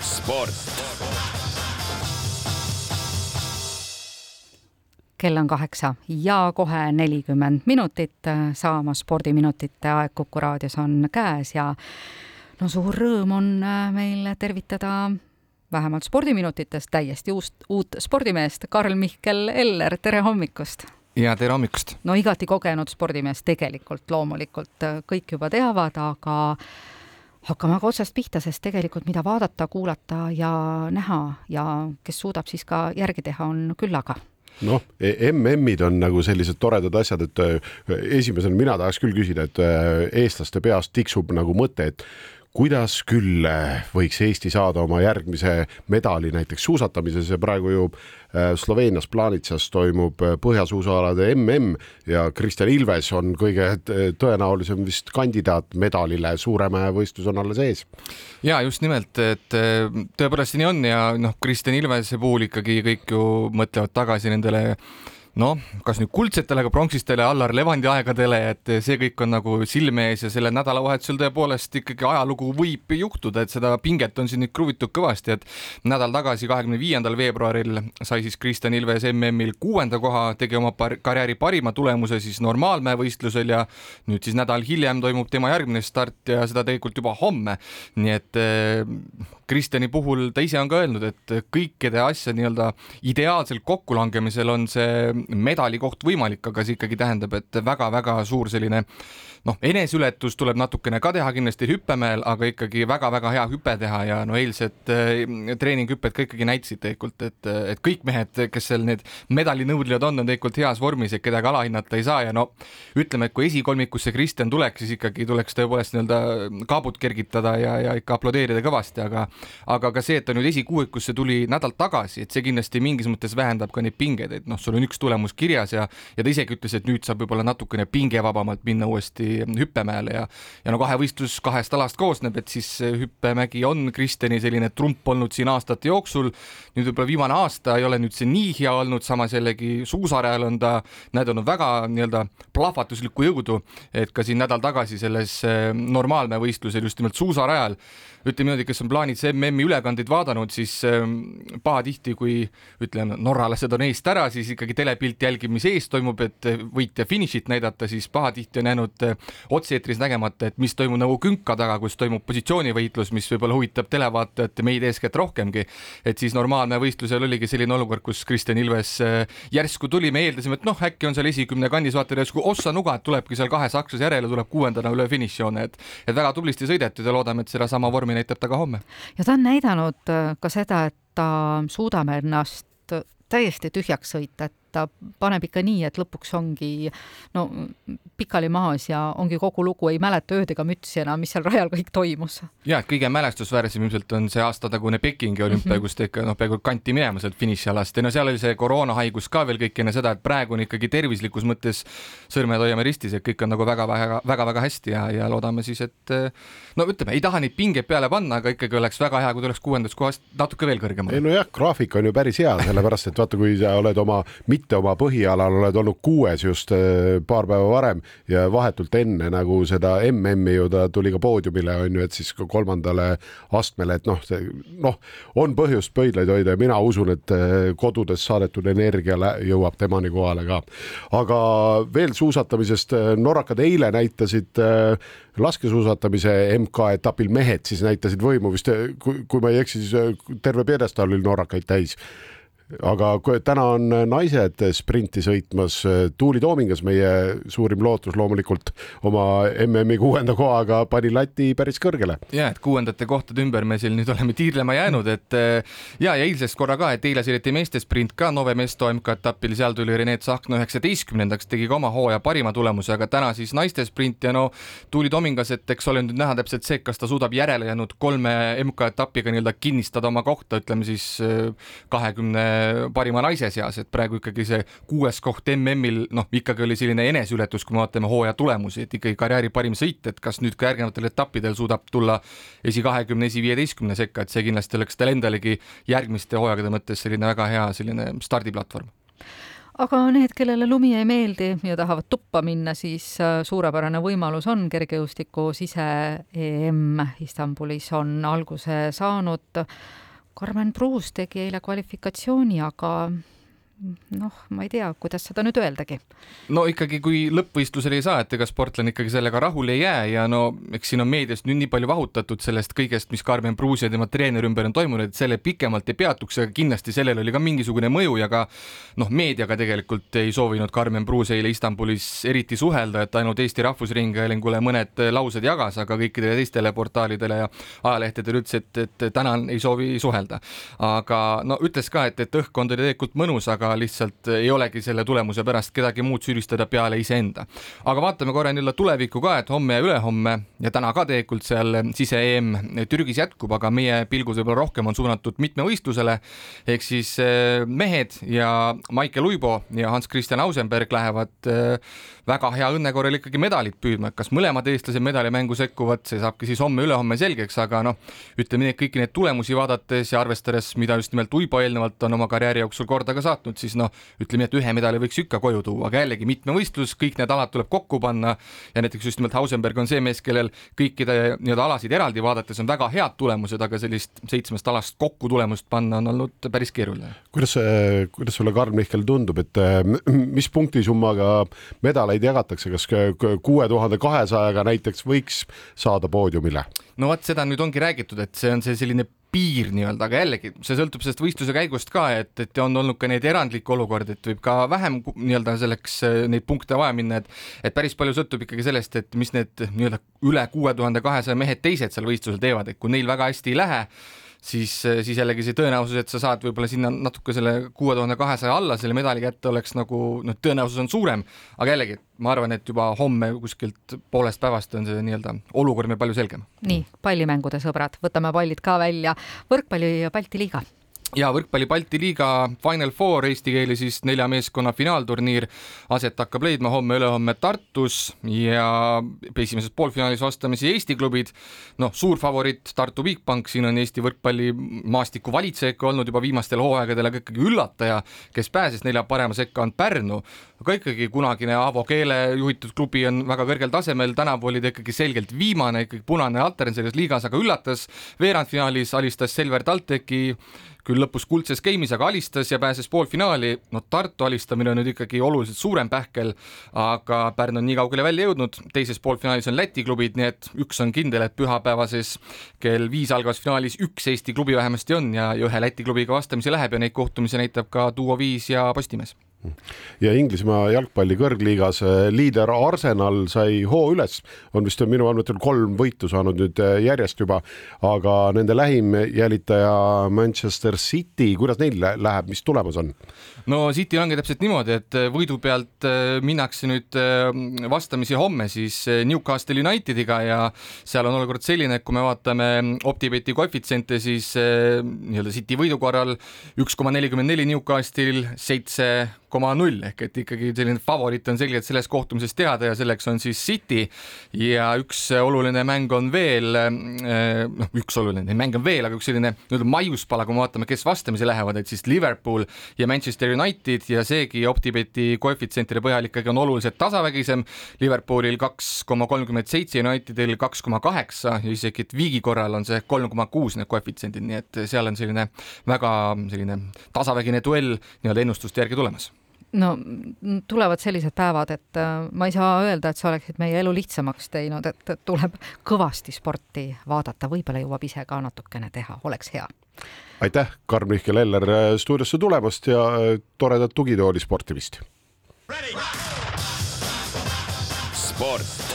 sport. kell on kaheksa ja kohe nelikümmend minutit saamas spordiminutite aeg Kuku raadios on käes ja no suur rõõm on äh, meil tervitada vähemalt spordiminutites täiesti uust, uut spordimeest, Karl-Mihkel Eller, tere hommikust! ja tere hommikust! no igati kogenud spordimees tegelikult loomulikult kõik juba teavad, aga hakkame aga otsast pihta, sest tegelikult mida vaadata, kuulata ja näha ja kes suudab siis ka järgi teha, on küllaga noh, MM-id on nagu sellised toredad asjad, et äh, esimesena mina tahaks küll küsida, et eestlaste peas tiksub nagu mõte, et kuidas küll äh, võiks Eesti saada oma järgmise medali näiteks suusatamises ja praegu ju äh, Sloveenias Planitsas toimub äh, põhjasuusaalade MM ja Kristjan Ilves on kõige tõenäolisem vist kandidaat medalile, Suuremäe võistlus on alles ees. ja just nimelt, et tõepoolest nii on ja noh, Kristjan Ilvese puhul ikkagi kõik ju mõtlevad tagasi nendele noh, kas nüüd kuldsetele, aga pronksistele Allar Levandi aegadele, et see kõik on nagu silme ees ja sellel nädalavahetusel tõepoolest ikkagi ajalugu võib juhtuda, et seda pinget on siin nüüd kruvitud kõvasti, et nädal tagasi, kahekümne viiendal veebruaril sai siis Kristjan Ilves MM-il kuuenda koha, tegi oma par karjääri parima tulemuse siis normaalmäe võistlusel ja nüüd siis nädal hiljem toimub tema järgmine start ja seda tegelikult juba homme. nii et Kristjani puhul ta ise on ka öelnud, et kõikide asja nii-öelda ideaalselt kokkulangemisel on see medalikoht võimalik, aga see ikkagi tähendab, et väga-väga suur selline noh, eneseületus tuleb natukene ka teha kindlasti hüppemäel, aga ikkagi väga-väga hea hüpe teha ja no eilsed äh, treeninghüpped ka ikkagi näitasid tegelikult, et, et kõik mehed, kes seal need medalinõudlijad on, on tegelikult heas vormis, et kedagi alahinnata ei saa ja no ütleme, et kui esikolmikusse Kristjan tuleks, siis ikkagi tuleks tõepoolest nii-öelda kaabut kergitada ja, ja ikka aplodeerida kõvasti, aga aga ka see, et ta nüüd esikuuikusse tuli nädal tagasi, et see kindlasti mingis mõttes vähendab ka neid pingeid, et noh, sul on üks tulemus kirjas ja ja ta isegi ütles, et nüüd saab võib-olla natukene pingevabamalt minna uuesti hüppemäele ja ja no kahevõistlus kahest alast koosneb, et siis hüppemägi on Kristjani selline trump olnud siin aastate jooksul. nüüd võib-olla viimane aasta ei ole nüüd see nii hea olnud, samas jällegi suusarajal on ta näidanud väga nii-öelda plahvatuslikku jõudu, et ka siin nädal tagasi selles eh, normaalmäe võistlusel just nimelt suusarajal ütleme niimoodi, kes on plaanid MM-i ülekandeid vaadanud, siis ähm, pahatihti, kui ütleme, norralased on eest ära, siis ikkagi telepilt jälgib, mis ees toimub, et võitja finišit näidata, siis pahatihti on jäänud äh, otse-eetris nägemata, et mis toimub nagu künka taga, kus toimub positsioonivõitlus, mis võib-olla huvitab televaatajat ja meid eeskätt rohkemgi. et siis normaalne võistlusel oligi selline olukord, kus Kristjan Ilves äh, järsku tuli, me eeldasime, et noh, äkki on seal esikümne kandis, vaata järsku ossa nuga, et tulebki seal kahe sakslase järele, tuleb kuuendana üle finišijoone, et et väga tublisti sõidetud ja loodame, et sedasama vormi näitab ta ka homme. ja ta on näidanud äh, ka seda, et ta suudab ennast täiesti tühjaks sõita, et ta paneb ikka nii, et lõpuks ongi no pikali maas ja ongi kogu lugu, ei mäleta ööd ega mütsi enam, mis seal rajal kõik toimus. ja, et kõige mälestusväärsem ilmselt on see aastatagune Pekingi olümpia mm, -hmm. kus ta ikka noh, peaaegu kanti minema sealt finišialast ja no seal oli see koroonahaigus ka veel kõik enne seda, et praegu on ikkagi tervislikus mõttes sõrmed hoiame ristis, et kõik on nagu väga-väga-väga-väga hästi ja, ja loodame siis, et no ütleme, ei taha neid pingeid peale panna, aga ikkagi oleks väga hea, kui tuleks kuuendast kohast natuke veel kõrgemale. ei nojah, graafik on ju päris hea, sellepärast et vaata, kui sa oled oma mitte oma põhialal oled olnud kuues just äh, paar päeva varem ja vahetult enne nagu seda MM-i ju ta tuli ka poodiumile on ju, et siis ka kolmandale astmele, et noh, noh, on põhjust pöidlaid hoida ja mina usun, et äh, kodudes saadetud energia jõuab temani kohale ka. aga veel suusatamisest, äh, norrakad eile näitasid laskesuusatamise MK-etapil mehed siis näitasid võimu vist, kui, kui ma ei eksi, siis terve pjedestaal oli norrakaid täis aga täna on naised sprinti sõitmas. Tuuli Toomingas, meie suurim lootus loomulikult oma MM-i kuuenda kohaga pani lati päris kõrgele. ja et kuuendate kohtade ümber me siin nüüd oleme tiirlema jäänud, et eh, ja, ja eilsest korra ka, et eile sõideti meeste sprint ka Nove Mesto MK-etapil, seal tuli Rene Tsahkna üheksateistkümnendaks, tegi ka oma hooaja parima tulemuse, aga täna siis naiste sprint ja no Tuuli Toomingas, et eks ole nüüd näha täpselt see, kas ta suudab järele jäänud kolme MK-etapiga nii-öelda kinnistada oma kohta, ütleme siis eh, kahekümne parima naise seas, et praegu ikkagi see kuues koht MM-il noh, ikkagi oli selline eneseületus, kui me vaatame hooaja tulemusi, et ikkagi karjääri parim sõit, et kas nüüd ka järgnevatel etappidel suudab tulla esi kahekümne, esi viieteistkümne sekka, et see kindlasti oleks tal endalegi järgmiste hooaegade mõttes selline väga hea selline stardiplatvorm aga need, kellele lumi ei meeldi ja tahavad tuppa minna, siis äh, suurepärane võimalus on, kergejõustiku sise-EM Istanbulis on alguse saanud. Karmen Pruus tegi eile kvalifikatsiooni, aga noh, ma ei tea, kuidas seda nüüd öeldagi. no ikkagi, kui lõppvõistlusele ei saa, et ega sportlane ikkagi sellega rahule ei jää ja no eks siin on meedias nüüd nii palju vahutatud sellest kõigest, mis Karmen Pruusi ja tema treeneri ümber on toimunud, et selle pikemalt ei peatuks, aga kindlasti sellel oli ka mingisugune mõju ja ka noh, meediaga tegelikult ei soovinud Karmen Pruus eile Istanbulis eriti suhelda, et ainult Eesti Rahvusringhäälingule mõned laused jagas, aga kõikidele teistele portaalidele ja ajalehtedele ütles, et, et täna ei soovi suhelda. aga no ütles ka, et, et õhkkond oli tegelikult mõnus, aga aga lihtsalt ei olegi selle tulemuse pärast kedagi muud süüdistada peale iseenda. aga vaatame korra nii-öelda tulevikku ka, et homme ja ülehomme ja täna ka tegelikult seal sise-EM Türgis jätkub, aga meie pilgud võib-olla rohkem on suunatud mitmevõistlusele ehk siis eh, mehed ja Maicel Uibo ja Hans-Christian Ausenberg lähevad eh, väga hea õnne korral ikkagi medalit püüdma, et kas mõlemad eestlased medalimängu sekkuvad, see saabki siis homme-ülehomme selgeks, aga noh, ütleme nii, et kõiki neid tulemusi vaadates ja arvestades, mida just nimelt Uibo eelnevalt on oma karjääri jooksul korda ka saatnud, siis noh, ütleme nii, et ühe medali võiks ikka koju tuua, aga jällegi mitmevõistlus, kõik need alad tuleb kokku panna ja näiteks just nimelt Hausenberg on see mees, kellel kõikide nii-öelda alasid eraldi vaadates on väga head tulemused, aga sellist seitsmest alast kokku tulemust panna on olnud päris keeruline. kuidas kuidas sulle, Karl Mihkel, tundub, et mis punktisummaga medaleid jagatakse, kas kuue tuhande kahesajaga näiteks võiks saada poodiumile? no vot, seda nüüd ongi räägitud, et see on see selline piir nii-öelda, aga jällegi see sõltub sellest võistluse käigust ka, et, et on olnud ka neid erandlikke olukordi, et võib ka vähem nii-öelda selleks äh, neid punkte vaja minna, et et päris palju sõltub ikkagi sellest, et mis need nii-öelda üle kuue tuhande kahesaja mehed teised seal võistlusel teevad, et kui neil väga hästi ei lähe, siis, siis jällegi see tõenäosus, et sa saad võib-olla sinna natuke selle kuue tuhande kahesaja alla selle medali kätte, oleks nagu noh, tõenäosus on suurem, aga jällegi, ma arvan, et juba homme kuskilt poolest päevast on see nii-öelda olukord meil palju selgem. nii, pallimängude sõbrad, võtame pallid ka välja, võrkpalli Balti liiga ja võrkpalli Balti liiga Final Four, eesti keeli siis nelja meeskonna finaalturniir aset hakkab leidma homme-ülehomme Tartus ja esimeses poolfinaalis vastamisi Eesti klubid. noh, suur favoriit Tartu Bigbank, siin on Eesti võrkpallimaastiku valitseja ikka olnud juba viimastel hooaegadel, aga ikkagi üllataja, kes pääses nelja parema sekka, on Pärnu. aga ikkagi kunagine Aavo Keele juhitud klubi on väga kõrgel tasemel, tänavu oli ta ikkagi selgelt viimane, ikkagi punane altern selles liigas, aga üllatas. veerandfinaalis alistas Selver TalTechi küll lõpus kuldses game'is, aga alistas ja pääses poolfinaali. no Tartu alistamine on nüüd ikkagi oluliselt suurem pähkel, aga Pärnu on nii kaugele välja jõudnud, teises poolfinaalis on Läti klubid, nii et üks on kindel, et pühapäevases kell viis algavas finaalis üks Eesti klubi vähemasti on ja, ühe Läti klubiga vastamisi läheb ja neid kohtumisi näitab ka Duo viis ja Postimees ja Inglismaa jalgpalli kõrgliigas äh, liider Arsenal sai hoo üles, on vist minu andmetel kolm võitu saanud nüüd äh, järjest juba, aga nende lähim jälitaja Manchester City, kuidas neil läheb, mis tulemus on? no City ongi täpselt niimoodi, et äh, võidu pealt minnakse nüüd vastamisi homme siis Newcastle Unitediga ja seal on olukord selline, et kui me vaatame Optibeti koefitsiente, siis nii-öelda City võidu korral üks koma nelikümmend neli Newcastle, seitse koma null ehk et ikkagi selline favoriit on selgelt selles kohtumises teada ja selleks on siis City ja üks oluline mäng on veel, eh, noh, üks oluline mäng on veel, aga üks selline nii-öelda maiuspala, kui me vaatame, kes vastamisi lähevad, et siis Liverpool ja Manchester United ja seegi Optibeti koefitsientide põhjal ikkagi on oluliselt tasavägisem. Liverpoolil kaks koma kolmkümmend seitse, Unitedil kaks koma kaheksa ja isegi viigi korral on see kolm koma kuus need koefitsiendid, nii et seal on selline väga selline tasavägine duell nii-öelda ennustuste järgi tulemas no tulevad sellised päevad, et äh, ma ei saa öelda, et sa oleksid meie elu lihtsamaks teinud, et tuleb kõvasti sporti vaadata, võib-olla jõuab ise ka natukene teha, oleks hea. aitäh, Karl-Mihkel Eller äh, stuudiosse tulemast ja äh, toredat tugitooli sportimist. sport